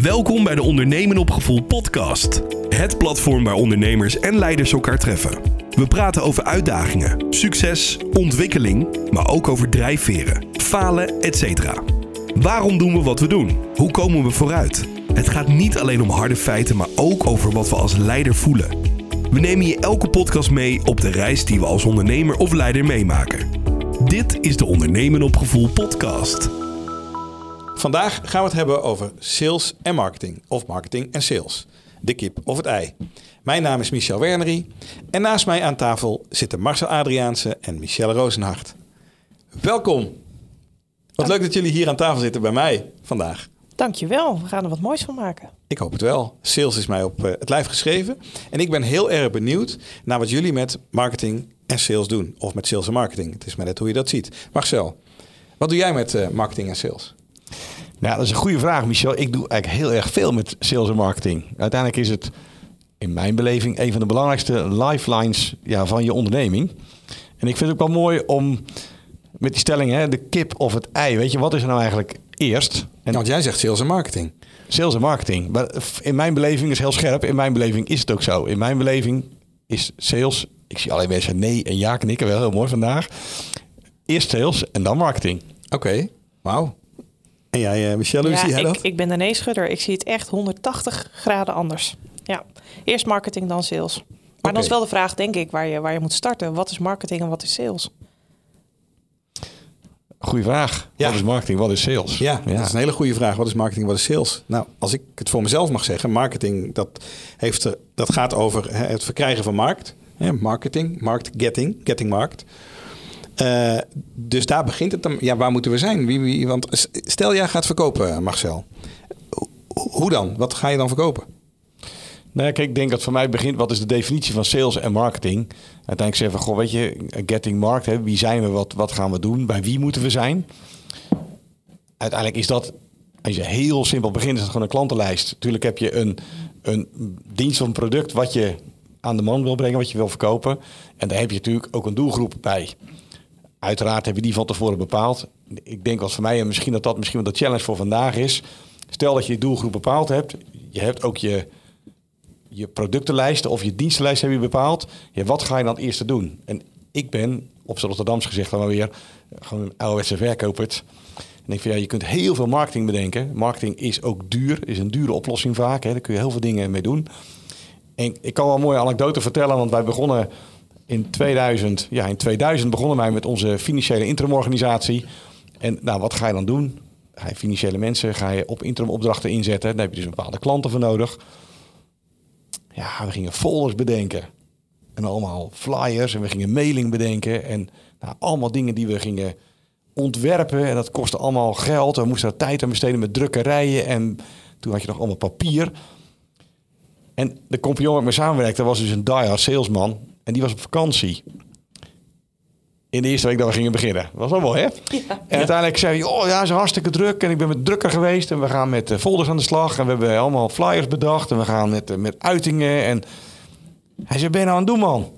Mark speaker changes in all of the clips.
Speaker 1: Welkom bij de Ondernemen op Gevoel podcast. Het platform waar ondernemers en leiders elkaar treffen. We praten over uitdagingen, succes, ontwikkeling, maar ook over drijfveren, falen, etc. Waarom doen we wat we doen? Hoe komen we vooruit? Het gaat niet alleen om harde feiten, maar ook over wat we als leider voelen. We nemen je elke podcast mee op de reis die we als ondernemer of leider meemaken. Dit is de Ondernemen op Gevoel podcast.
Speaker 2: Vandaag gaan we het hebben over sales en marketing. Of marketing en sales. De kip of het ei. Mijn naam is Michel Wernery. En naast mij aan tafel zitten Marcel Adriaanse en Michelle Rozenhart. Welkom. Wat leuk dat jullie hier aan tafel zitten bij mij vandaag.
Speaker 3: Dankjewel, we gaan er wat moois van maken.
Speaker 2: Ik hoop het wel. Sales is mij op eh, het lijf geschreven. En ik ben heel erg benieuwd naar wat jullie met marketing en sales doen. Of met sales en marketing. Het is maar net hoe je dat ziet. Marcel, wat doe jij met eh, marketing en sales?
Speaker 4: Nou, dat is een goede vraag, Michel. Ik doe eigenlijk heel erg veel met sales en marketing. Uiteindelijk is het in mijn beleving een van de belangrijkste lifelines ja, van je onderneming. En ik vind het ook wel mooi om met die stelling, hè, de kip of het ei. Weet je, wat is er nou eigenlijk eerst?
Speaker 2: En want jij zegt sales en marketing.
Speaker 4: Sales en marketing. Maar in mijn beleving is heel scherp. In mijn beleving is het ook zo. In mijn beleving is sales. Ik zie alleen mensen nee en ja knikken. Wel heel mooi vandaag. Eerst sales en dan marketing.
Speaker 2: Oké, wauw. En jij, uh, Michelle, hoe
Speaker 3: ja,
Speaker 2: zie jij
Speaker 3: ik,
Speaker 2: dat?
Speaker 3: Ik ben de nee-schudder. Ik zie het echt 180 graden anders. Ja, eerst marketing, dan sales. Maar
Speaker 2: Oké.
Speaker 3: dan is wel de vraag, denk ik, waar je, waar je moet starten. Wat is marketing en wat is sales?
Speaker 4: Goeie vraag.
Speaker 2: Ja.
Speaker 4: Wat is marketing? Wat is sales?
Speaker 2: Ja, dat is een hele goede vraag. Wat is marketing, wat is sales? Nou, als ik het voor mezelf mag zeggen, marketing, dat, heeft, er- dat gaat over hè, het verkrijgen van markt. Hè, marketing, markt getting, getting markt. Eh, dus daar begint het dan. Ja, waar moeten we zijn? Wie, want stel jij gaat verkopen, Marcel. Ho- Hoe dan? Wat ga je dan verkopen?
Speaker 4: Nou ja, kijk, ik denk dat voor mij begint, wat is de definitie van sales en marketing? Uiteindelijk zeggen we, goh, weet je, getting markt, hè, wie zijn we, wat, wat gaan we doen, bij wie moeten we zijn? Uiteindelijk is dat, als je heel simpel begint, is het gewoon een klantenlijst. Natuurlijk heb je een, een dienst of een product wat je aan de man wil brengen, wat je wil verkopen. En daar heb je natuurlijk ook een doelgroep bij. Uiteraard heb je die van tevoren bepaald. Ik denk wat voor mij, en misschien dat dat misschien wel de challenge voor vandaag is. Stel dat je je doelgroep bepaald hebt. Je hebt ook je, je productenlijst of je dienstenlijst heb je bepaald. Ja, wat ga je dan het eerste doen? En ik ben, op z'n Rotterdams gezegd dan maar weer, gewoon een ouderwetse verkoper. En ik vind, ja, je kunt heel veel marketing bedenken. Marketing is ook duur, is een dure oplossing vaak. Hè. Daar kun je heel veel dingen mee doen. En ik kan wel een mooie anekdote vertellen, want wij begonnen in 2000. Ja, in 2000 begonnen wij met onze financiële interimorganisatie. En nou, wat ga je dan doen? Ga je financiële mensen ga je op interimopdrachten inzetten. Daar heb je dus bepaalde klanten voor nodig. Ja, we gingen folders bedenken. En allemaal flyers. En we gingen mailing bedenken. En nou, allemaal dingen die we gingen ontwerpen. En dat kostte allemaal geld. We moesten er tijd aan besteden met drukkerijen. En toen had je nog allemaal papier. En de compagnon met me samenwerkte was dus een diehard salesman. En die was op vakantie. In de eerste week dat we gingen beginnen. Dat was wel mooi, hè? En uiteindelijk zei hij, oh ja, is hartstikke druk. En ik ben met drukker geweest. En we gaan met eh, folders aan de slag. En we hebben allemaal flyers bedacht. En we gaan met, eh, met uitingen. En hij zei, ben je nou aan het doen, man?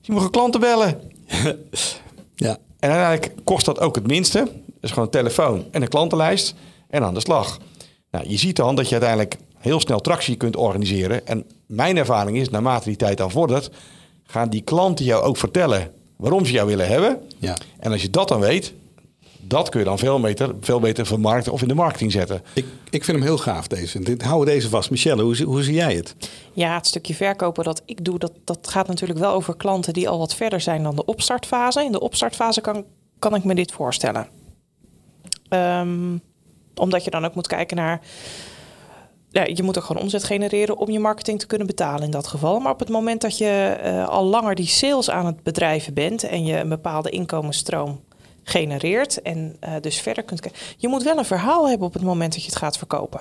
Speaker 4: Je moet klanten bellen.
Speaker 2: Ja.
Speaker 4: En uiteindelijk kost dat ook het minste. Is gewoon een telefoon en een klantenlijst en aan de slag. Nou, je ziet dan dat je uiteindelijk heel snel tractie kunt organiseren. En mijn ervaring is, naarmate die tijd dan vordert, gaan die klanten jou ook vertellen waarom ze jou willen hebben.
Speaker 2: Ja.
Speaker 4: En als je dat dan weet, dat kun je dan veel beter, veel beter vermarkten of in de marketing zetten.
Speaker 2: Ik, ik vind hem heel gaaf deze. Dit, hou deze vast. Michelle, hoe, zie- hoe zie jij het?
Speaker 3: Ja, het stukje verkopen dat ik doe, dat, dat gaat natuurlijk wel over klanten die al wat verder zijn dan de opstartfase. In de opstartfase kan, kan ik me dit voorstellen. Ehm, omdat je dan ook moet kijken naar. Ja, je moet ook gewoon omzet genereren om je marketing te kunnen betalen in dat geval. Maar op het moment dat je eh, al langer die sales aan het bedrijven bent en je een bepaalde inkomensstroom genereert en eh, dus verder kunt kijken. Je moet wel een verhaal hebben op het moment dat je het gaat verkopen.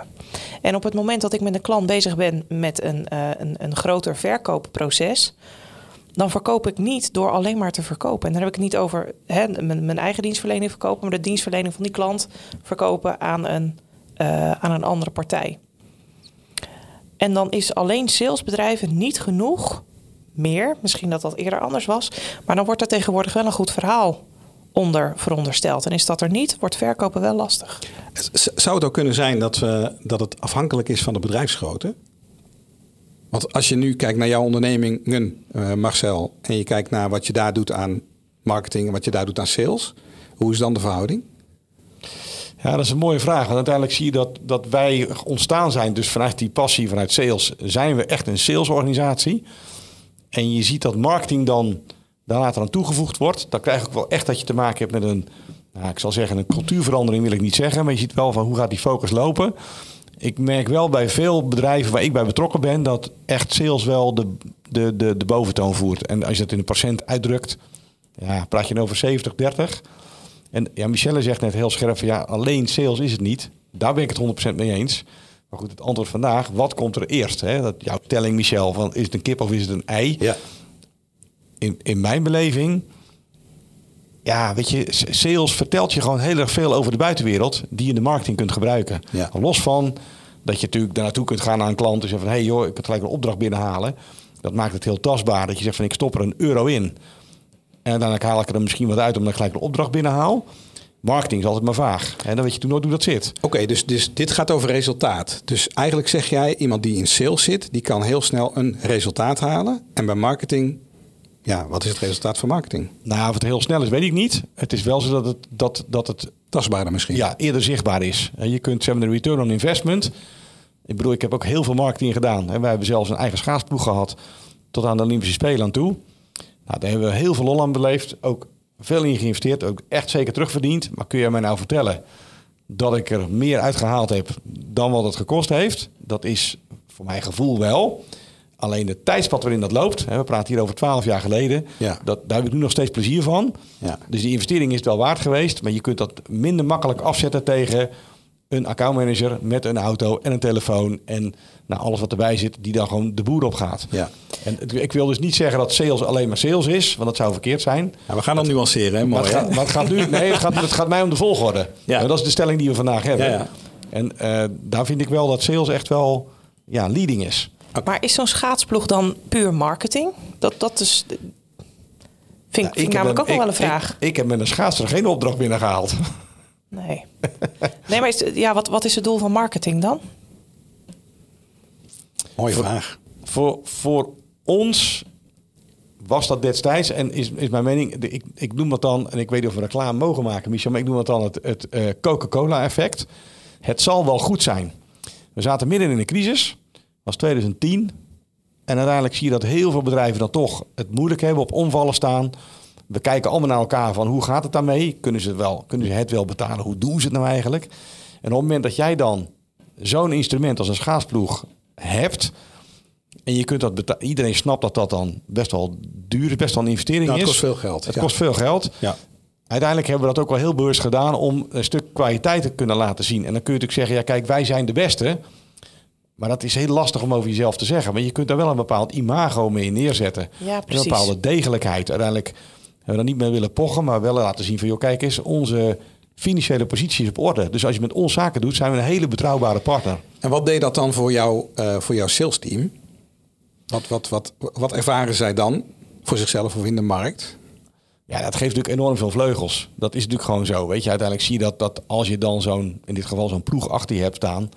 Speaker 3: En op het moment dat ik met een klant bezig ben met een, eh, een, een groter verkoopproces, dan verkoop ik niet door alleen maar te verkopen. En dan heb ik het niet over hè, mijn, mijn eigen dienstverlening verkopen, maar de dienstverlening van die klant verkopen aan een, aan een andere partij. En dan is alleen salesbedrijven niet genoeg meer. Misschien dat dat eerder anders was. Maar dan wordt er tegenwoordig wel een goed verhaal onder verondersteld. En is dat er niet, wordt verkopen wel lastig.
Speaker 2: Zou het ook kunnen zijn dat, we, dat het afhankelijk is van de bedrijfsgrootte? Want als je nu kijkt naar jouw ondernemingen, eh, Marcel, en je kijkt naar wat je daar doet aan marketing en wat je daar doet aan sales, hoe is dan de verhouding?
Speaker 4: Ja, dat is een mooie vraag. Want uiteindelijk zie je dat, dat wij ontstaan zijn. Dus vanuit die passie, vanuit sales, zijn we echt een salesorganisatie. En je ziet dat marketing dan daar aan toegevoegd wordt. Dan krijg ook wel echt dat je te maken hebt met een, nou, ik zal zeggen, een cultuurverandering wil ik niet zeggen. Maar je ziet wel van hoe gaat die focus lopen. Ik merk wel bij veel bedrijven waar ik bij betrokken ben, dat echt sales wel de, de, de, de boventoon voert. En als je dat in een procent uitdrukt, ja, praat je over 70, 30. En ja, Michelle zegt net heel scherp van ja, alleen sales is het niet. Daar ben ik het 100% mee eens. Maar goed, het antwoord vandaag, wat komt er eerst? Hè? Dat jouw telling, Michel, van is het een kip of is het een ei?
Speaker 2: Ja.
Speaker 4: In, in mijn beleving, ja, weet je, sales vertelt je gewoon heel erg veel over de buitenwereld die je in de marketing kunt gebruiken.
Speaker 2: Ja.
Speaker 4: Los van dat je natuurlijk daar naartoe kunt gaan naar een klant en zeggen van hé hey joh, ik kan gelijk een opdracht binnenhalen. Dat maakt het heel tastbaar. Dat je zegt van ik stop er een euro in. En uiteindelijk haal ik er dan misschien wat uit omdat ik gelijk een opdracht binnenhaal. Marketing is altijd maar vaag. En dan weet je toen nooit hoe dat zit.
Speaker 2: Oké, dus, dus dit gaat over resultaat. Dus eigenlijk zeg jij, iemand die in sales zit, die kan heel snel een resultaat halen. En bij marketing, ja, wat is het resultaat van marketing?
Speaker 4: Nou, of het heel snel is, weet ik niet. Het is wel zo dat het, dat, dat het
Speaker 2: Tastbaarder misschien.
Speaker 4: ja, eerder zichtbaar is. En Je kunt, ze hebben een return on investment. Ik bedoel, ik heb ook heel veel marketing gedaan. En wij hebben zelfs een eigen schaatsploeg gehad tot aan de Olympische Spelen aan toe. Nou, daar hebben we heel veel lol aan beleefd. Ook veel in geïnvesteerd. Ook echt zeker terugverdiend. Maar kun je mij nou vertellen dat ik er meer uitgehaald heb dan wat het gekost heeft? Dat is voor mijn gevoel wel. Alleen de tijdspad waarin dat loopt, hè, we praten hier over 12 jaar geleden,
Speaker 2: Ja.
Speaker 4: dat, daar heb ik nu nog steeds plezier van.
Speaker 2: Ja.
Speaker 4: Dus die investering is het wel waard geweest, maar je kunt dat minder makkelijk afzetten tegen een accountmanager met een auto en een telefoon en nou, alles wat erbij zit, die dan gewoon de boer op gaat.
Speaker 2: Ja.
Speaker 4: En het- ik wil dus niet zeggen dat sales alleen maar sales is, want dat zou verkeerd zijn.
Speaker 2: Ja, we gaan dan nuanceren, hè?
Speaker 4: Maar het,
Speaker 2: hè?
Speaker 4: gaat, maar het gaat nu, nee, het gaat, het gaat mij om de volgorde.
Speaker 2: Ja.
Speaker 4: En dat is de stelling die we vandaag hebben.
Speaker 2: Ja, ja.
Speaker 4: En eh, daar vind ik wel dat sales echt wel ja, leading is.
Speaker 3: Maar is zo'n schaatsploeg dan puur marketing? Dat, dat is, vind, vind ik
Speaker 4: heb
Speaker 3: namelijk ook
Speaker 4: een-
Speaker 3: wel wel een vraag.
Speaker 4: Ik, ik heb met een schaatser geen opdracht binnengehaald.
Speaker 3: Nee. nee, maar is, ja, wat, wat is het doel van marketing dan?
Speaker 2: Mooie vraag.
Speaker 4: voor, voor ons was dat destijds, en is, is mijn mening, ik, ik noem dat dan, en ik weet niet of we reclame mogen maken, Michel, maar ik noem dat dan het, het eh, Coca-Cola-effect. Het zal wel goed zijn. We zaten midden in een crisis, was 2010. En uiteindelijk zie je dat heel veel bedrijven dan toch het moeilijk hebben, op omvallen staan. We kijken allemaal naar elkaar van hoe gaat het daarmee? Kunnen ze het wel, kunnen ze het wel betalen? Hoe doen ze het nou eigenlijk? En op het moment dat jij dan zo'n instrument als een schaatsploeg hebt, en je kunt dat beta- iedereen snapt dat dat dan best wel duur is, best wel een investering
Speaker 2: Nou, het
Speaker 4: is.
Speaker 2: kost veel geld,
Speaker 4: Het
Speaker 2: ja.
Speaker 4: kost veel geld.
Speaker 2: Ja.
Speaker 4: Uiteindelijk hebben we dat ook wel heel bewust gedaan om een stuk kwaliteit te kunnen laten zien. En dan kun je natuurlijk zeggen, ja kijk, wij zijn de beste. Maar dat is heel lastig om over jezelf te zeggen. Maar je kunt daar wel een bepaald imago mee neerzetten.
Speaker 3: Ja,
Speaker 4: een bepaalde degelijkheid. Uiteindelijk we dan niet meer willen pochen, maar wel laten zien van, joh, kijk eens, onze financiële positie is op orde. Dus als je met ons zaken doet, zijn we een hele betrouwbare partner.
Speaker 2: En wat deed dat dan voor, jou, eh, voor jouw sales team? Wat, wat, wat, wat ervaren zij dan voor zichzelf of in de markt?
Speaker 4: Ja, dat geeft natuurlijk enorm veel vleugels. Dat is natuurlijk gewoon zo. Weet je, uiteindelijk zie je dat, dat als je dan zo'n, in dit geval zo'n ploeg achter je hebt staan.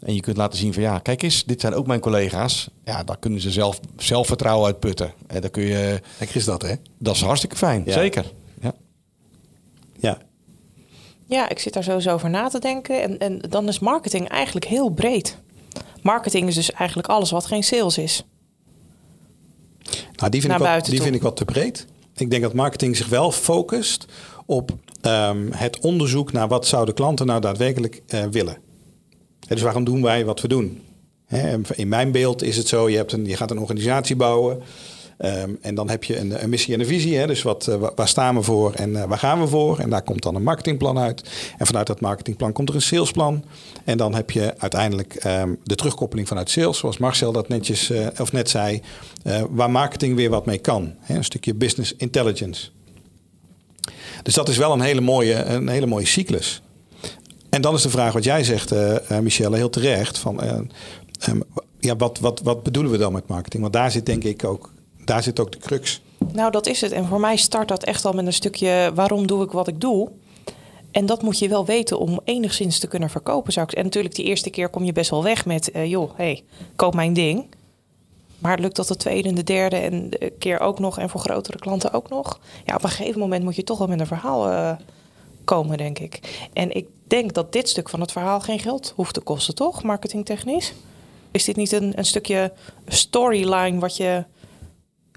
Speaker 4: En je kunt laten zien van ja, kijk eens, dit zijn ook mijn collega's. Ja, daar kunnen ze zelf zelfvertrouwen uit putten. En dan kun je,
Speaker 2: Lekker is dat, hè?
Speaker 4: dat is hartstikke fijn.
Speaker 2: Ja.
Speaker 4: Zeker. Ja.
Speaker 2: Ja.
Speaker 3: Ja, ik zit daar sowieso over na te denken. En, en dan is marketing eigenlijk heel breed. Marketing is dus eigenlijk alles wat geen sales is.
Speaker 2: Nou, die vind,
Speaker 3: Naar
Speaker 2: ik wat, die
Speaker 3: toe.
Speaker 2: vind ik wat te breed. Ik denk dat marketing zich wel focust op ehm, het onderzoek naar wat zouden klanten nou daadwerkelijk eh, willen. Dus waarom doen wij wat we doen? In mijn beeld is het zo, je, hebt een, je gaat een organisatie bouwen. ehm, en dan heb je een, een missie en een visie. Dus wat, eh, wa- waar staan we voor en eh, waar gaan we voor? En daar komt dan een marketingplan uit. En vanuit dat marketingplan komt er een salesplan. En dan heb je uiteindelijk ehm, de terugkoppeling vanuit sales, zoals Marcel dat netjes eh, of net zei, waar marketing weer wat mee kan. Een stukje business intelligence. Dus dat is wel een hele mooie, een hele mooie cyclus. En dan is de vraag wat jij zegt, eh, Michelle, heel terecht. Van, eh, ehm, ja, wat, wat, wat bedoelen we dan met marketing? Want daar zit denk ik ook, daar zit ook de crux.
Speaker 3: Nou, dat is het. En voor mij start dat echt al met een stukje waarom doe ik wat ik doe. En dat moet je wel weten om enigszins te kunnen verkopen, zou ik En natuurlijk, die eerste keer kom je best wel weg met... Uh, joh, hey, koop mijn ding. Maar lukt dat de tweede en de derde en de keer ook nog... en voor grotere klanten ook nog? Ja, op een gegeven moment moet je toch wel met een verhaal uh, komen, denk ik. En ik denk dat dit stuk van het verhaal geen geld hoeft te kosten, toch? Marketingtechnisch? Is dit niet een, een stukje storyline wat je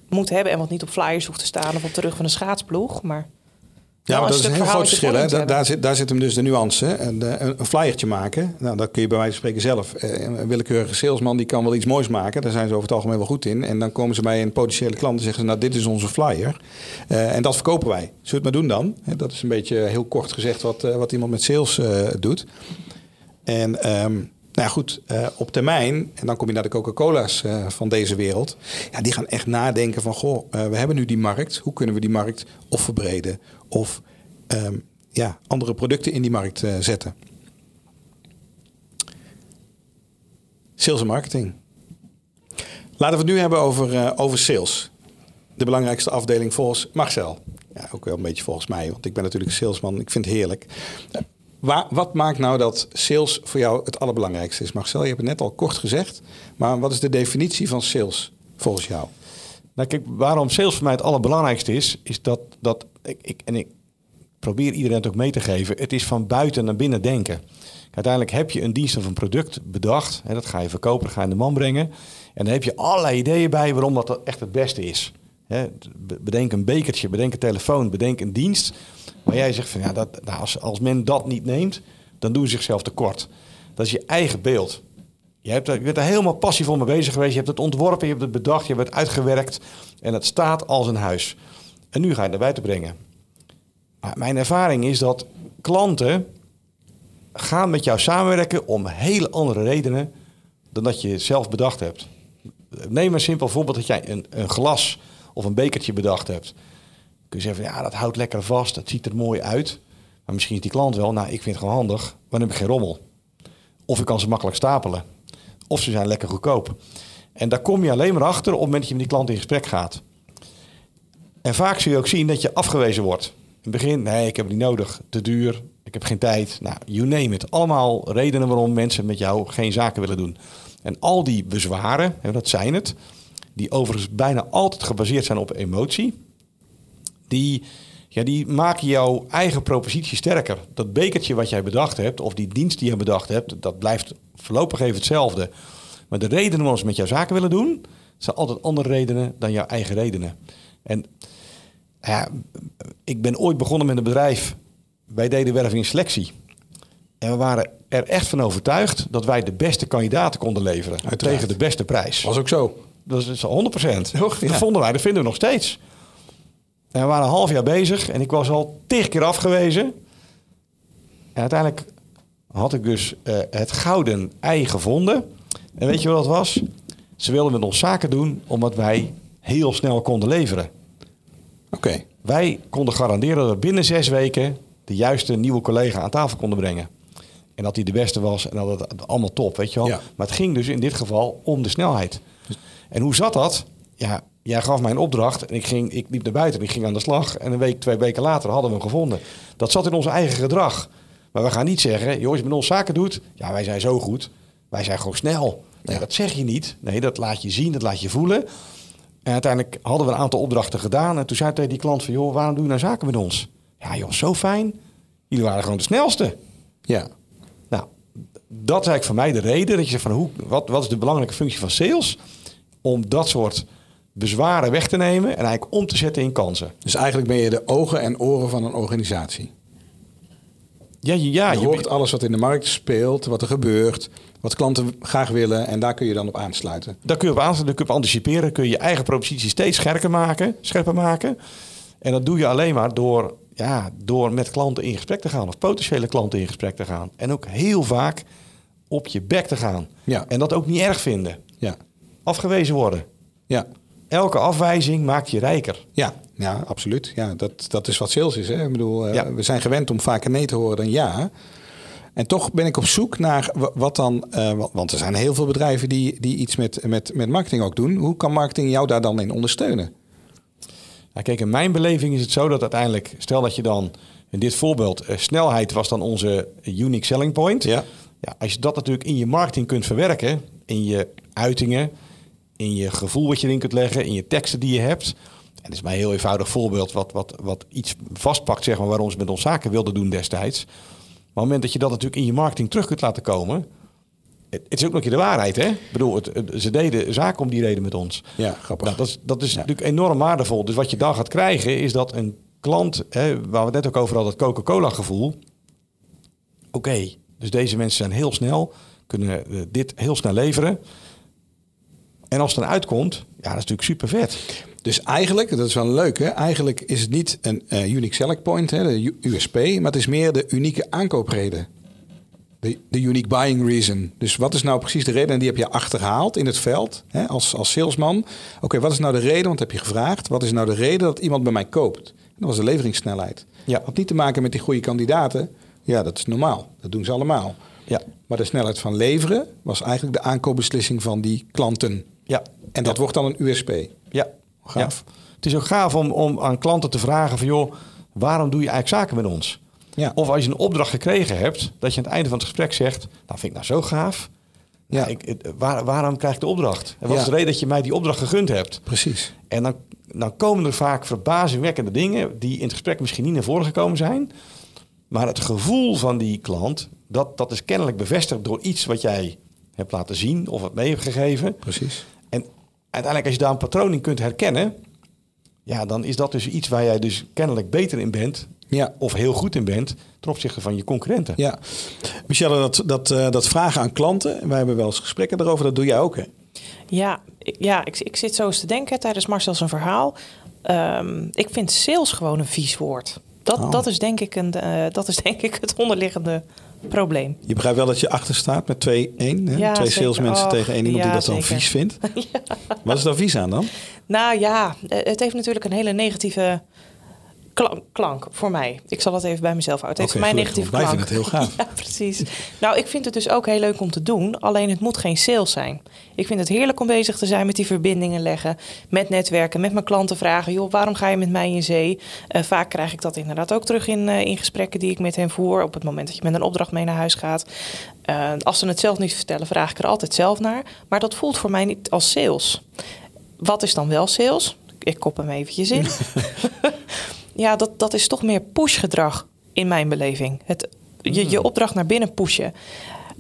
Speaker 3: moet hebben... en wat niet op flyers hoeft te staan of op de rug van een scheidsploeg, maar...
Speaker 2: Ja, maar dat is een heel groot verschil. Hè? Daar, daar, zit, daar zit hem dus de nuance. En, een flyertje maken, nou, dat kun je bij wijze van spreken zelf. Eh, een willekeurige salesman die kan wel iets moois maken. Daar zijn ze over het algemeen wel goed in. En dan komen ze bij een potentiële klant en zeggen ze... nou, dit is onze flyer. Uh, en dat verkopen wij. Zullen we het maar doen dan? Dat is een beetje heel kort gezegd wat, wat iemand met sales doet. En... Um, nou goed, uh, op termijn, en dan kom je naar de Coca-Cola's uh, van deze wereld. Ja, die gaan echt nadenken van, goh, uh, we hebben nu die markt. Hoe kunnen we die markt of verbreden of um, ja, andere producten in die markt zetten? Sales en marketing. Laten we het nu hebben over, over sales. De belangrijkste afdeling volgens Marcel. Ja, ook wel een beetje volgens mij, want ik ben natuurlijk salesman. Ik vind het heerlijk. Waar, wat maakt nou dat sales voor jou het allerbelangrijkste is? Marcel, je hebt het net al kort gezegd. Maar wat is de definitie van sales volgens jou?
Speaker 4: Nou, kijk, waarom sales voor mij het allerbelangrijkste is, is dat, dat ik, ik, en ik probeer iedereen het ook mee te geven, het is van buiten naar binnen denken. Uiteindelijk heb je een dienst of een product bedacht, hè, dat ga je verkopen, dat ga je in de man brengen. En dan heb je allerlei ideeën bij waarom dat echt het beste is. Hè, bedenk een bekertje, bedenk een telefoon, bedenk een dienst. Maar jij zegt van ja, dat, nou, als, als men dat niet neemt, dan doen ze zichzelf tekort. Dat is je eigen beeld. Je, hebt, je bent er helemaal passievol mee bezig geweest. Je hebt het ontworpen, je hebt het bedacht, je hebt het uitgewerkt. En het staat als een huis. En nu ga je het naar buiten brengen. Mijn ervaring is dat klanten gaan met jou samenwerken om hele andere redenen dan dat je zelf bedacht hebt. Neem een simpel voorbeeld dat jij een, een glas of een bekertje bedacht hebt kun je zeggen, ja, dat houdt lekker vast, dat ziet er mooi uit. Maar misschien is die klant wel, nou, ik vind het gewoon handig, maar dan heb ik geen rommel. Of ik kan ze makkelijk stapelen. Of ze zijn lekker goedkoop. En daar kom je alleen maar achter op het moment dat je met die klant in gesprek gaat. En vaak zul je ook zien dat je afgewezen wordt. In het begin, nee, ik heb het niet nodig, te duur, ik heb geen tijd. Nou, you name it. Allemaal redenen waarom mensen met jou geen zaken willen doen. En al die bezwaren, dat zijn het, die overigens bijna altijd gebaseerd zijn op emotie die, ja, die maken jouw eigen propositie sterker. Dat bekertje wat jij bedacht hebt, of die dienst die je bedacht hebt, dat blijft voorlopig even hetzelfde. Maar de redenen waarom ze met jouw zaken willen doen, zijn altijd andere redenen dan jouw eigen redenen. En ja, ik ben ooit begonnen met een bedrijf. Wij deden werving en selectie. En we waren er echt van overtuigd dat wij de beste kandidaten konden leveren. Uiteraard. Tegen de beste prijs.
Speaker 2: Was ook zo.
Speaker 4: Dat is 100 procent. Dat vonden wij, dat vinden we nog steeds. En we waren een half jaar bezig en ik was al tig keer afgewezen. En uiteindelijk had ik dus uh, het gouden ei gevonden. En weet je wat dat was? Ze wilden met ons zaken doen omdat wij heel snel konden leveren.
Speaker 2: Oké.
Speaker 4: Wij konden garanderen dat we binnen zes weken de juiste nieuwe collega aan tafel konden brengen. En dat hij de beste was en dat het allemaal top, weet je wel. Ja. Maar het ging dus in dit geval om de snelheid. En hoe zat dat? Ja, jij gaf mij een opdracht en ik, ging, ik liep naar buiten en ik ging aan de slag. En een week, twee weken later hadden we hem gevonden. Dat zat in ons eigen gedrag. Maar we gaan niet zeggen, joh, als je met ons zaken doet, ja, wij zijn zo goed. Wij zijn gewoon snel. Nee, dat zeg je niet. Nee, dat laat je zien, dat laat je voelen. En uiteindelijk hadden we een aantal opdrachten gedaan. En toen zei tegen die klant van, joh, waarom doe je nou zaken met ons? Ja, joh, zo fijn. Jullie waren gewoon de snelste.
Speaker 2: Ja.
Speaker 4: Nou, dat is eigenlijk voor mij de reden dat je zegt van, hoe, wat, wat is de belangrijke functie van sales? Om dat soort bezwaren weg te nemen en eigenlijk om te zetten in kansen.
Speaker 2: Dus eigenlijk ben je de ogen en oren van een organisatie.
Speaker 4: Ja, ja,
Speaker 2: je, je hoort alles wat in de markt speelt, wat er gebeurt, wat klanten graag willen en daar kun je dan op aansluiten.
Speaker 4: Daar kun je op aansluiten, kun je op anticiperen, kun je je eigen propositie steeds scherper maken, scherper maken. En dat doe je alleen maar door, ja, door met klanten in gesprek te gaan of potentiële klanten in gesprek te gaan. En ook heel vaak op je bek te gaan.
Speaker 2: Ja.
Speaker 4: En dat ook niet erg vinden.
Speaker 2: Ja.
Speaker 4: Afgewezen worden.
Speaker 2: Ja
Speaker 4: elke afwijzing maakt je rijker.
Speaker 2: Ja, ja absoluut. Ja, dat, dat is wat sales is. Hè? Ik bedoel, eh, we zijn gewend om vaker nee te horen dan ja. En toch ben ik op zoek naar wat dan, uh, want er zijn heel veel bedrijven die, die iets met, met, met marketing ook doen. Hoe kan marketing jou daar dan in ondersteunen?
Speaker 4: Nou, kijk, in mijn beleving is het zo dat uiteindelijk, stel dat je dan in dit voorbeeld, eh, snelheid was dan onze unique selling point.
Speaker 2: Ja.
Speaker 4: Ja, als je dat natuurlijk in je marketing kunt verwerken, in je uitingen, in je gevoel wat je erin kunt leggen, in je teksten die je hebt. En dat is mij een heel eenvoudig voorbeeld wat, wat, wat iets vastpakt, zeg maar, waarom ze met ons zaken wilden doen destijds. Maar op het moment dat je dat natuurlijk in je marketing terug kunt laten komen, het, is ook nog een keer de waarheid, hè? Ik bedoel, het, ze deden zaken om die reden met ons.
Speaker 2: Ja, grappig.
Speaker 4: Nou, dat is, dat is natuurlijk enorm waardevol. Dus wat je dan gaat krijgen is dat een klant, hè, waar we het net ook over hadden, het Coca-Cola gevoel. Oké, dus deze mensen zijn heel snel, kunnen eh, dit heel snel leveren. En als het dan uitkomt, ja, dat is natuurlijk super vet.
Speaker 2: Dus eigenlijk, dat is wel leuk, hè? eigenlijk is het niet een eh, unique selling point, hè, de USP, maar het is meer de unieke aankoopreden. De, de unique buying reason. Dus wat is nou precies de reden? En die heb je achterhaald in het veld hè, als, als salesman. Oké, wat is nou de reden? Want heb je gevraagd. Wat is nou de reden dat iemand bij mij koopt? En dat was de leveringssnelheid.
Speaker 4: Ja.
Speaker 2: Had niet te maken met die goede kandidaten. Ja, dat is normaal. Dat doen ze allemaal.
Speaker 4: Ja,
Speaker 2: Maar de snelheid van leveren was eigenlijk de aankoopbeslissing van die klanten.
Speaker 4: Ja,
Speaker 2: En dat wordt dan een USP.
Speaker 4: ja.
Speaker 2: Gaaf.
Speaker 4: Ja. Het is ook gaaf om, om aan klanten te vragen van, joh, waarom doe je eigenlijk zaken met ons?
Speaker 2: Ja.
Speaker 4: Of als je een opdracht gekregen hebt, dat je aan het einde van het gesprek zegt, nou vind ik nou zo gaaf.
Speaker 2: Ja.
Speaker 4: Ik, waar, waarom krijg ik de opdracht? En wat
Speaker 2: Ja.
Speaker 4: is de reden dat je mij die opdracht gegund hebt?
Speaker 2: Precies.
Speaker 4: En dan, dan komen er vaak verbazingwekkende dingen die in het gesprek misschien niet naar voren gekomen zijn. Maar het gevoel van die klant, dat, dat is kennelijk bevestigd door iets wat jij hebt laten zien of het mee hebt gegeven.
Speaker 2: Precies.
Speaker 4: En uiteindelijk als je daar een patroon in kunt herkennen, ja, dan is dat dus iets waar jij dus kennelijk beter in bent
Speaker 2: Ja.
Speaker 4: of heel goed in bent ten opzichte van je concurrenten.
Speaker 2: Ja. Michelle, dat, dat, eh, dat vragen aan klanten. Wij hebben wel eens gesprekken erover. Dat doe jij ook, hè?
Speaker 3: Ja, ik, ja ik, ik zit zo eens te denken tijdens Marcel zijn verhaal. Ehm, ik vind sales gewoon een vies woord. Dat,
Speaker 2: Oh.
Speaker 3: dat, is denk ik een, eh, dat is denk ik het onderliggende probleem.
Speaker 2: Je begrijpt wel dat je achter staat met 2-1. hè?
Speaker 3: Ja,
Speaker 2: Twee salesmensen tegen één iemand die dat dan vies vindt. Wat is daar vies aan dan?
Speaker 3: Nou ja, eh, het heeft natuurlijk een hele negatieve klank, klank voor mij. Ik zal het even bij mezelf houden. Het heeft voor mij negatieve klank.
Speaker 2: het heel gaaf.
Speaker 3: Ja, precies. Nou, ik vind het dus ook heel leuk om te doen. Alleen het moet geen sales zijn. Ik vind het heerlijk om bezig te zijn met die verbindingen leggen. Met netwerken, met mijn klanten vragen. Joh, waarom ga je met mij in zee? Eh, vaak krijg ik dat inderdaad ook terug in, eh, in gesprekken die ik met hen voer. Op het moment dat je met een opdracht mee naar huis gaat. Eh, als ze het zelf niet vertellen, vraag ik er altijd zelf naar. Maar dat voelt voor mij niet als sales. Wat is dan wel sales? Ik kop hem eventjes in. ja, dat, dat is toch meer pushgedrag in mijn beleving. Het, je, je opdracht naar binnen pushen.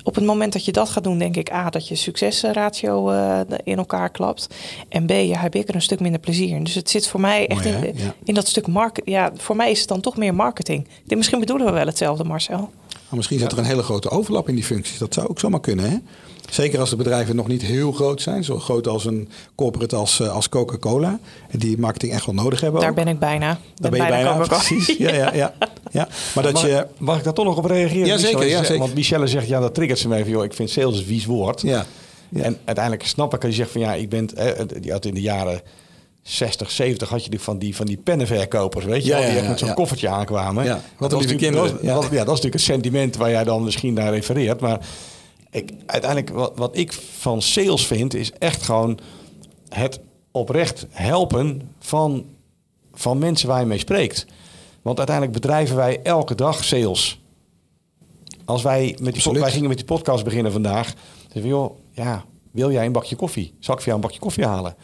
Speaker 3: Op het moment dat je dat gaat doen, denk ik A, dat je succesratio eh, in elkaar klapt. En B, ja, heb ik er een stuk minder plezier in. Dus het zit voor mij echt
Speaker 2: Mooi,
Speaker 3: in,
Speaker 2: Ja.
Speaker 3: in dat stuk market. Ja, voor mij is het dan toch meer marketing. Misschien bedoelen we wel hetzelfde, Marcel.
Speaker 2: Maar misschien zit er een hele grote overlap in die functies. Dat zou ook zomaar kunnen, hè? Zeker als de bedrijven nog niet heel groot zijn. Zo groot als een corporate als, eh, als Coca-Cola. Die marketing echt wel nodig hebben
Speaker 3: Daar
Speaker 2: ook.
Speaker 3: ben ik bijna.
Speaker 2: Daar ben je bijna, precies. Ja, ja, ja. ja. Maar dat
Speaker 4: mag,
Speaker 2: je...
Speaker 4: mag ik daar toch nog op reageren?
Speaker 2: Ja, zeker, ja, zeker.
Speaker 4: Want Michelle zegt, ja, dat triggert ze me even. Joh, ik vind sales een vies woord.
Speaker 2: Ja. Ja.
Speaker 4: En uiteindelijk snap ik als je zegt van ja, ik ben, hè, die had in de jaren 60, 70 had je die van die, van die pennenverkopers, weet je
Speaker 2: Ja,
Speaker 4: wel, die
Speaker 2: ja,
Speaker 4: echt met zo'n
Speaker 2: ja.
Speaker 4: koffertje aankwamen.
Speaker 2: Ja, wat
Speaker 4: Dat was
Speaker 2: lieve
Speaker 4: natuurlijk-
Speaker 2: kinderen,
Speaker 4: dat-
Speaker 2: ja.
Speaker 4: dat- ja, dat is natuurlijk een sentiment waar jij dan misschien naar refereert. Maar ik, uiteindelijk, wat, wat ik van sales vind, is echt gewoon het oprecht helpen van, van mensen waar je mee spreekt. Want uiteindelijk bedrijven wij elke dag sales. Als wij met die, wij gingen met die podcast beginnen vandaag. We, joh, ja, wil jij een bakje koffie? Zal ik voor jou een bakje koffie halen?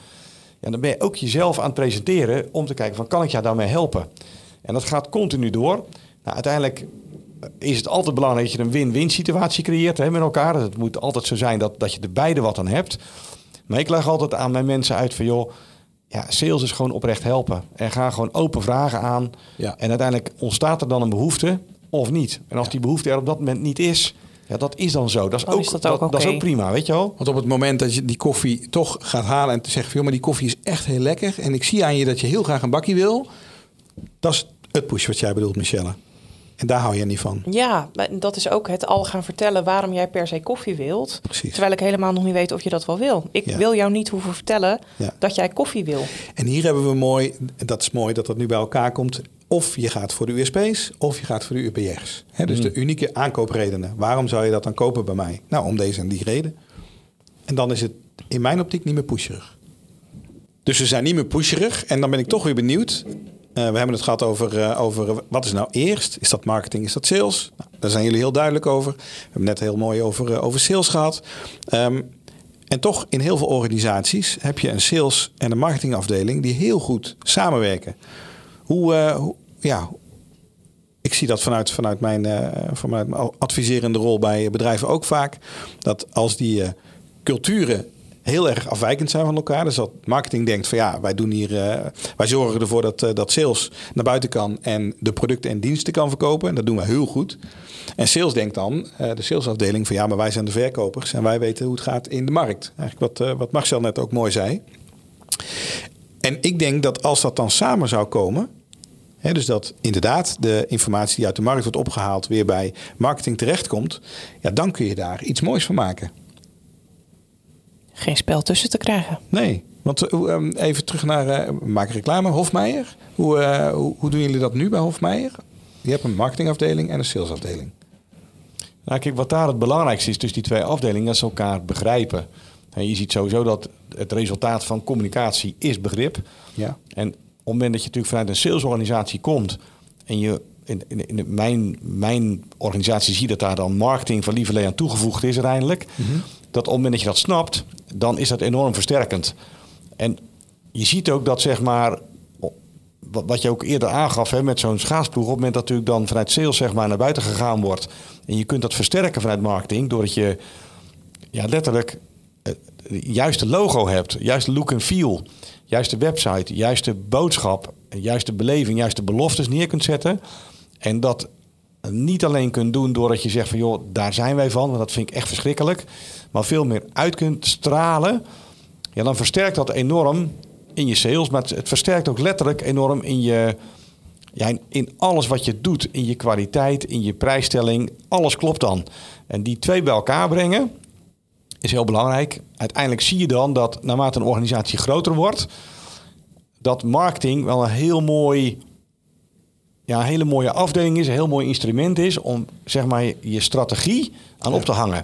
Speaker 4: Ja, dan ben je ook jezelf aan het presenteren om te kijken van kan ik jou daarmee helpen? En dat gaat continu door. Nou, uiteindelijk is het altijd belangrijk dat je een win-win situatie creëert hè, met elkaar. Het moet altijd zo zijn dat, dat je er beide wat aan hebt. Maar ik leg altijd aan mijn mensen uit van joh, ja, sales is gewoon oprecht helpen. En ga gewoon open vragen aan.
Speaker 2: Ja.
Speaker 4: En uiteindelijk ontstaat er dan een behoefte of niet. En als die behoefte er op dat moment niet is, ja, dat is dan zo. Dat is,
Speaker 3: Dan
Speaker 4: ook,
Speaker 3: is dat
Speaker 4: dat,
Speaker 3: ook
Speaker 4: dat is ook prima, weet je wel?
Speaker 2: Want op het moment dat je die koffie toch gaat halen en te zeggen... van, joh, maar die koffie is echt heel lekker... en ik zie aan je dat je heel graag een bakje wil... dat is het push wat jij bedoelt, Michelle. En daar hou je niet van.
Speaker 3: Ja, maar dat is ook het al gaan vertellen waarom jij per se koffie wilt.
Speaker 2: Precies.
Speaker 3: Terwijl ik helemaal nog niet weet of je dat wel wil. Ik
Speaker 2: Ja.
Speaker 3: wil jou niet hoeven vertellen
Speaker 2: Ja.
Speaker 3: dat jij koffie wil.
Speaker 2: En hier hebben we mooi, dat is mooi dat dat nu bij elkaar komt. Of je gaat voor de USP's, of je gaat voor de UPR's. Hè, dus de unieke aankoopredenen. Waarom zou je dat dan kopen bij mij? Nou, om deze en die reden. En dan is het in mijn optiek niet meer pusherig. Dus we zijn niet meer pusherig. En dan ben ik toch weer benieuwd. Eh, we hebben het gehad over, eh, over wat is nou eerst? Is dat marketing? Is dat sales? Nou, daar zijn jullie heel duidelijk over. We hebben net heel mooi over, eh, over sales gehad. Ehm, en toch in heel veel organisaties heb je een sales- en een marketingafdeling die heel goed samenwerken. Hoe, eh, ja, ik zie dat vanuit, vanuit, mijn, eh, vanuit mijn adviserende rol bij bedrijven ook vaak. Dat als die eh, culturen heel erg afwijkend zijn van elkaar. Dus dat marketing denkt van ja, wij doen hier, eh, wij zorgen ervoor dat, eh, dat sales naar buiten kan en de producten en diensten kan verkopen. En dat doen we heel goed. En sales denkt dan, eh, de salesafdeling, van ja, maar wij zijn de verkopers en wij weten hoe het gaat in de markt. Eigenlijk wat, wat Marcel net ook mooi zei. En ik denk dat als dat dan samen zou komen, dus dat inderdaad de informatie die uit de markt wordt opgehaald weer bij marketing terechtkomt, ja, dan kun je daar iets moois van maken.
Speaker 3: Geen spel tussen te krijgen.
Speaker 2: Nee, want eh, ehm, even terug naar, eh, maken reclame, Hofmeijer. Hoe, eh, hoe, hoe doen jullie dat nu bij Hofmeijer? Je hebt een marketingafdeling en een salesafdeling.
Speaker 4: Nou, kijk, wat daar het belangrijkste is tussen die twee afdelingen, is elkaar begrijpen. En je ziet sowieso dat het resultaat van communicatie is begrip.
Speaker 2: Ja.
Speaker 4: En op het moment dat je natuurlijk vanuit een salesorganisatie komt en je in, in, in mijn, mijn organisatie zie dat daar dan marketing van Lieverlee aan toegevoegd is uiteindelijk. Dat op het moment dat je dat snapt, dan is dat enorm versterkend. En je ziet ook dat zeg maar, wat je ook eerder aangaf hè, met zo'n schaatsploeg, op het moment dat natuurlijk dan vanuit sales zeg maar, naar buiten gegaan wordt en je kunt dat versterken vanuit marketing, doordat je ja, letterlijk eh, juiste logo hebt, juiste look en feel, juiste website, juiste boodschap, juiste beleving, juiste beloftes neer kunt zetten. En dat niet alleen kunt doen doordat je zegt van joh, daar zijn wij van, want dat vind ik echt verschrikkelijk. Maar veel meer uit kunt stralen. Ja, dan versterkt dat enorm in je sales. Maar het, versterkt ook letterlijk enorm in je. Ja, in alles wat je doet. In je kwaliteit, in je prijsstelling. Alles klopt dan. En die twee bij elkaar brengen is heel belangrijk. Uiteindelijk zie je dan dat naarmate een organisatie groter wordt, dat marketing wel een heel mooi, ja, een hele mooie afdeling is, een heel mooi instrument is om zeg maar je strategie aan op te hangen.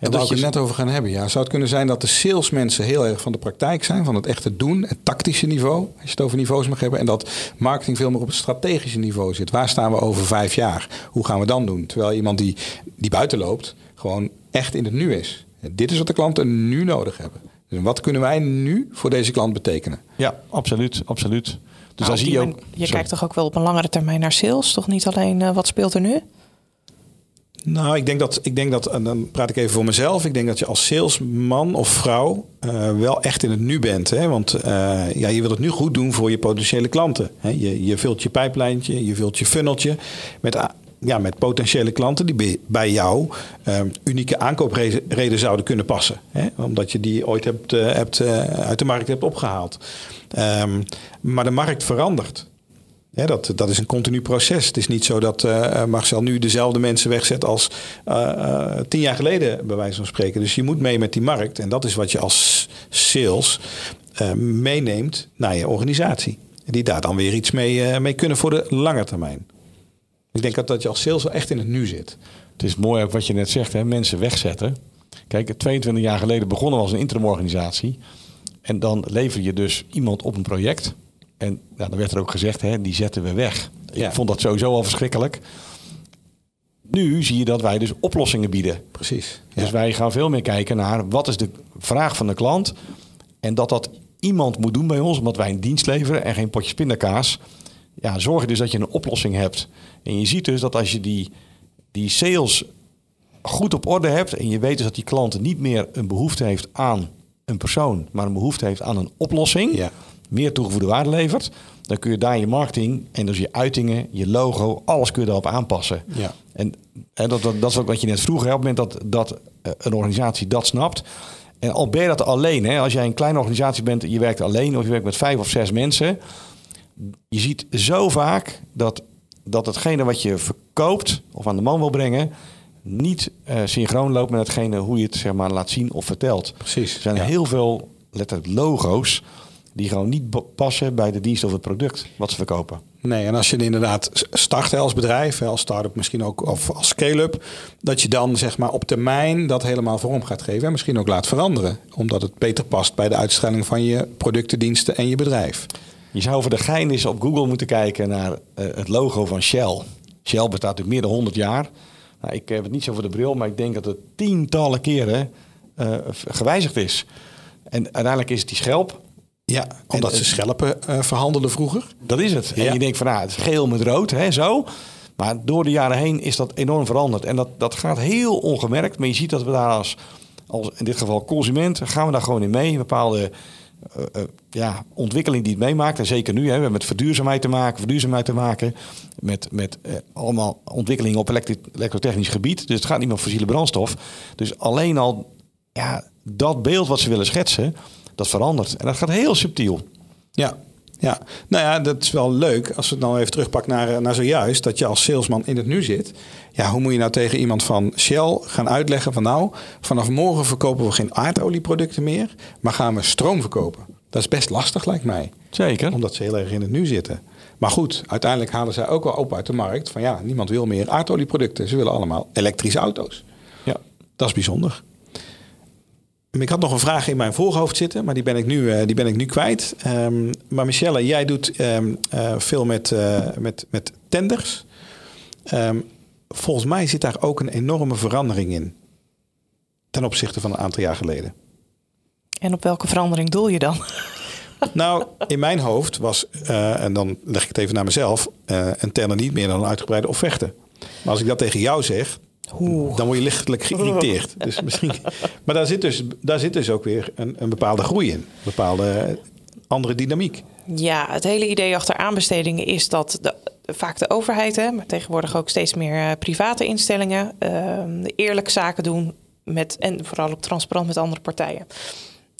Speaker 2: En
Speaker 4: En
Speaker 2: daar ik
Speaker 4: je
Speaker 2: het net over gaan hebben. Ja. Zou het kunnen zijn dat de salesmensen heel erg van de praktijk zijn, van het echte doen, het tactische niveau, als je het over niveaus mag hebben, en dat marketing veel meer op het strategische niveau zit. Waar staan we over vijf jaar? Hoe gaan we dan doen? Terwijl iemand die, die buiten loopt, gewoon echt in het nu is. Dit is wat de klanten nu nodig hebben. Dus wat kunnen wij nu voor deze klant betekenen?
Speaker 4: Ja, absoluut, absoluut. Dus
Speaker 3: Nou,
Speaker 4: zie
Speaker 3: die
Speaker 4: je
Speaker 3: man-
Speaker 4: ook.
Speaker 3: Je kijkt toch ook wel op een langere termijn naar sales? Toch niet alleen eh, wat speelt er nu?
Speaker 2: Nou, ik denk dat, ik denk dat, en dan praat ik even voor mezelf. Ik denk dat je als salesman of vrouw eh, wel echt in het nu bent. Hè? Want eh, ja, je wilt het nu goed doen voor je potentiële klanten. Hè? Je, je vult je pijplijntje, je vult je funneltje met, ja, met potentiële klanten die bij- jou eh, unieke aankoopreden zouden kunnen passen. Hè? Omdat je die ooit hebt, eh, hebt, eh, uit de markt hebt opgehaald. Ehm, maar de markt verandert. Ja, dat, dat is een continu proces. Het is niet zo dat eh, Marcel nu dezelfde mensen wegzet als tien jaar geleden, bij wijze van spreken. Dus je moet mee met die markt. En dat is wat je als sales meeneemt naar je organisatie. Die daar dan weer iets mee, mee kunnen voor de lange termijn. Ik denk dat, dat je als sales wel echt in het nu zit.
Speaker 4: Het is mooi ook wat je net zegt, hè, mensen wegzetten. Kijk, 22 jaar geleden begonnen we als een interimorganisatie. En dan lever je dus iemand op een project. En nou, dan werd er ook gezegd, hè, die zetten we weg.
Speaker 2: Ja.
Speaker 4: Ik vond dat sowieso al verschrikkelijk. Nu zie je dat wij dus oplossingen bieden.
Speaker 2: Precies.
Speaker 4: Dus wij gaan veel meer kijken naar wat is de vraag van de klant. En dat dat iemand moet doen bij ons, omdat wij een dienst leveren en geen potjes pindakaas. Ja, zorg je dus dat je een oplossing hebt. En je ziet dus dat als je die, die sales goed op orde hebt en je weet dus dat die klant niet meer een behoefte heeft aan een persoon, maar een behoefte heeft aan een oplossing,
Speaker 2: Ja.
Speaker 4: meer toegevoegde waarde levert, dan kun je daar je marketing en dus je uitingen, je logo, alles kun je daarop aanpassen.
Speaker 2: Ja.
Speaker 4: En, en dat, dat, dat is ook wat je net vroeg. Hè, op het moment dat, dat eh, een organisatie dat snapt. En al ben je dat alleen, hè, als jij een kleine organisatie bent, je werkt alleen of je werkt met vijf of zes mensen. Je ziet zo vaak dat, dat hetgene wat je verkoopt of aan de man wil brengen, niet eh, synchroon loopt met hetgene hoe je het zeg maar, laat zien of vertelt.
Speaker 2: Precies,
Speaker 4: Er zijn
Speaker 2: ja.
Speaker 4: heel veel letterlijk logo's die gewoon niet passen bij de dienst of het product wat ze verkopen.
Speaker 2: Nee, en als je inderdaad start als bedrijf, als start-up misschien ook, of als scale-up, dat je dan zeg maar op termijn dat helemaal vorm gaat geven en misschien ook laat veranderen, omdat het beter past bij de uitstraling van je producten, diensten en je bedrijf.
Speaker 4: Je zou voor de gein eens op Google moeten kijken naar eh, het logo van Shell. Shell bestaat natuurlijk meer dan 100 jaar. Nou, ik heb het niet zo voor de bril, maar ik denk dat het tientallen keren eh, gewijzigd is. En uiteindelijk is het die schelp.
Speaker 2: Ja, omdat ze schelpen uh, verhandelden vroeger.
Speaker 4: Dat is het. En je denkt van, nou, het is geel met rood, hè, zo. Maar door de jaren heen is dat enorm veranderd. En dat, dat gaat heel ongemerkt. Maar je ziet dat we daar als, als in dit geval consument, gaan we daar gewoon in mee. Bepaalde uh, uh, ja, ontwikkeling die het meemaakt. En zeker nu, hè, we hebben met verduurzaamheid te maken, verduurzaamheid te maken. Met, met uh, allemaal ontwikkelingen op elektrotechnisch gebied. Dus het gaat niet meer om fossiele brandstof. Dus alleen al ja, dat beeld wat ze willen schetsen, dat verandert. En dat gaat heel subtiel.
Speaker 2: Ja, ja, nou ja, dat is wel leuk als we het nou even terugpakken naar, naar zojuist. Dat je als salesman in het nu zit. Ja, hoe moet je nou tegen iemand van Shell gaan uitleggen van nou, vanaf morgen verkopen we geen aardolieproducten meer, maar gaan we stroom verkopen. Dat is best lastig lijkt mij.
Speaker 4: Zeker.
Speaker 2: Omdat ze heel erg in het nu zitten. Maar goed, uiteindelijk halen zij ook wel op uit de markt van ja, niemand wil meer aardolieproducten. Ze willen allemaal elektrische auto's.
Speaker 4: Ja.
Speaker 2: Dat is bijzonder. Ik had nog een vraag in mijn voorhoofd zitten, maar die ben ik nu, uh, die ben ik nu kwijt. Um, maar Michelle, jij doet um, uh, veel met, uh, met, met tenders. Um, volgens mij zit daar ook een enorme verandering in. Ten opzichte van een aantal jaar geleden.
Speaker 3: En op welke verandering doel je dan?
Speaker 2: Nou, in mijn hoofd was, en dan leg ik het even naar mezelf, een tender niet meer dan een uitgebreide offerte. Maar als ik dat tegen jou zeg, Oeh. Dan word je lichtelijk geïrriteerd. Dus misschien, maar daar zit, dus, daar zit dus ook weer een, een bepaalde groei in. Een bepaalde andere dynamiek.
Speaker 3: Ja, het hele idee achter aanbestedingen is dat de, vaak de overheid, hè, maar tegenwoordig ook steeds meer uh, private instellingen, uh, eerlijk zaken doen met, en vooral ook transparant met andere partijen.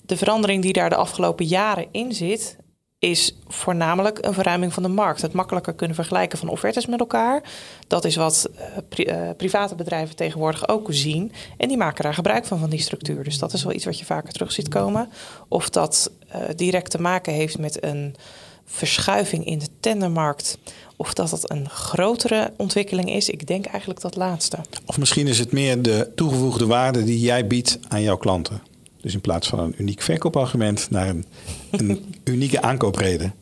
Speaker 3: De verandering die daar de afgelopen jaren in zit, is voornamelijk een verruiming van de markt. Het makkelijker kunnen vergelijken van offertes met elkaar. Dat is wat pri uh, private bedrijven tegenwoordig ook zien. En die maken daar gebruik van, van die structuur. Dus dat is wel iets wat je vaker terug ziet komen. Of dat uh, direct te maken heeft met een verschuiving in de tendermarkt. Of dat het een grotere ontwikkeling is. Ik denk eigenlijk dat laatste.
Speaker 2: Of misschien is het meer de toegevoegde waarde die jij biedt aan jouw klanten. Dus in plaats van een uniek verkoopargument naar een, een unieke aankoopreden.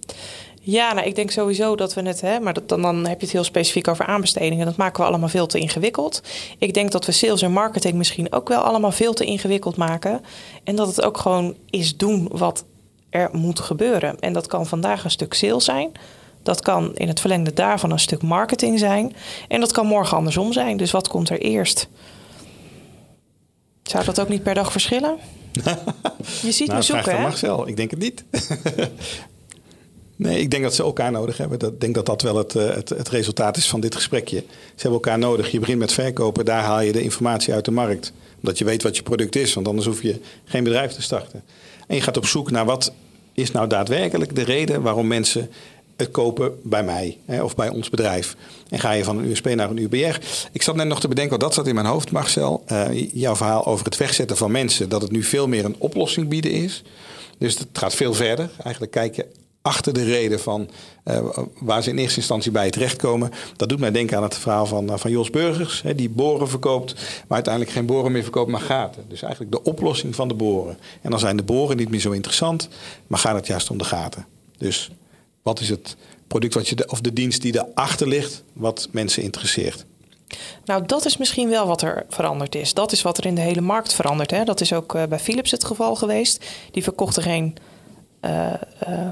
Speaker 3: Ja, nou, ik denk sowieso dat we het, hè, maar dat, dan, dan heb je het heel specifiek over aanbestedingen. Dat maken we allemaal veel te ingewikkeld. Ik denk dat we sales en marketing misschien ook wel allemaal veel te ingewikkeld maken. En dat het ook gewoon is doen wat er moet gebeuren. En dat kan vandaag een stuk sales zijn. Dat kan in het verlengde daarvan een stuk marketing zijn. En dat kan morgen andersom zijn. Dus wat komt er eerst? Zou dat ook niet per dag verschillen? Je ziet
Speaker 2: nou,
Speaker 3: me zoeken, hè?
Speaker 2: Marcel. Ik denk het niet. nee, ik denk dat ze elkaar nodig hebben. Ik denk dat dat wel het, het, het, resultaat is van dit gesprekje. Ze hebben elkaar nodig. Je begint met verkopen. Daar haal je de informatie uit de markt. Omdat je weet wat je product is. Want anders hoef je geen bedrijf te starten. En je gaat op zoek naar wat is nou daadwerkelijk de reden waarom mensen het kopen bij mij hè, of bij ons bedrijf. En ga je van een USP naar een UBR. Ik zat net nog te bedenken, wat dat zat in mijn hoofd, Marcel. Uh, jouw verhaal over het wegzetten van mensen. Dat het nu veel meer een oplossing bieden is. Dus het gaat veel verder. Eigenlijk kijken achter de reden van uh, waar ze in eerste instantie bij terechtkomen. Dat doet mij denken aan het verhaal van, uh, van Jos Burgers, hè, die boren verkoopt, maar uiteindelijk geen boren meer verkoopt, maar gaten. Dus eigenlijk de oplossing van de boren. En dan zijn de boren niet meer zo interessant, maar gaat het juist om de gaten. Dus wat is het product wat je of de dienst die erachter ligt, wat mensen interesseert?
Speaker 3: Nou, dat is misschien wel wat er veranderd is. Dat is wat er in de hele markt verandert. Hè? Dat is ook uh, bij Philips het geval geweest. Die verkochten geen uh, uh,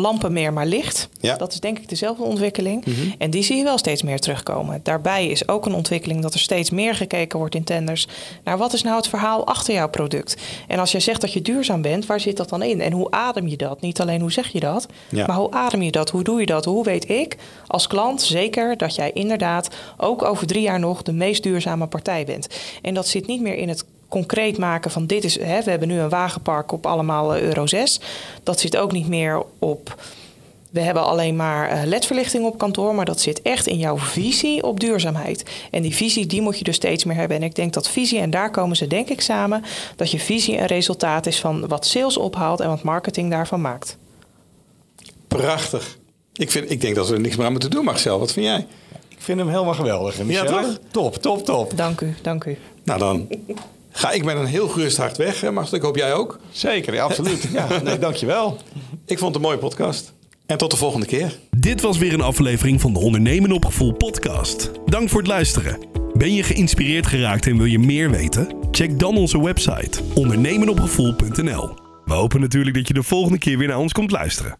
Speaker 3: lampen meer, maar licht.
Speaker 2: Ja.
Speaker 3: Dat is denk ik dezelfde ontwikkeling.
Speaker 2: Mhm.
Speaker 3: En die zie je wel steeds meer terugkomen. Daarbij is ook een ontwikkeling dat er steeds meer gekeken wordt in tenders naar wat is nou het verhaal achter jouw product. En als jij zegt dat je duurzaam bent, waar zit dat dan in? En hoe adem je dat? Niet alleen hoe zeg je dat,
Speaker 2: ja.
Speaker 3: maar hoe adem je dat? Hoe doe je dat? Hoe weet ik als klant zeker dat jij inderdaad ook over drie jaar nog de meest duurzame partij bent? En dat zit niet meer in het concreet maken van dit is, hè, we hebben nu een wagenpark op allemaal euro 6. Dat zit ook niet meer op, we hebben alleen maar ledverlichting op kantoor, maar dat zit echt in jouw visie op duurzaamheid. En die visie, die moet je dus steeds meer hebben. En ik denk dat visie, en daar komen ze denk ik samen, dat je visie een resultaat is van wat sales ophaalt en wat marketing daarvan maakt.
Speaker 2: Prachtig. Ik, vind, ik denk dat we er niks meer aan moeten doen, Marcel. Wat vind jij?
Speaker 4: Ik vind hem helemaal geweldig. Michelle.
Speaker 2: toch?
Speaker 4: Top, top, top.
Speaker 3: Dank u, dank u.
Speaker 2: Nou, dan ga ik met een heel gerust hart weg, hè, Marcel. Ik hoop jij ook.
Speaker 4: Zeker, ja, absoluut. Ja, nee, dankjewel.
Speaker 2: Ik vond het een mooie podcast. En tot de volgende keer.
Speaker 1: Dit was weer een aflevering van de Ondernemen op Gevoel podcast. Dank voor het luisteren. Ben je geïnspireerd geraakt en wil je meer weten? Check dan onze website ondernemenopgevoel.nl. We hopen natuurlijk dat je de volgende keer weer naar ons komt luisteren.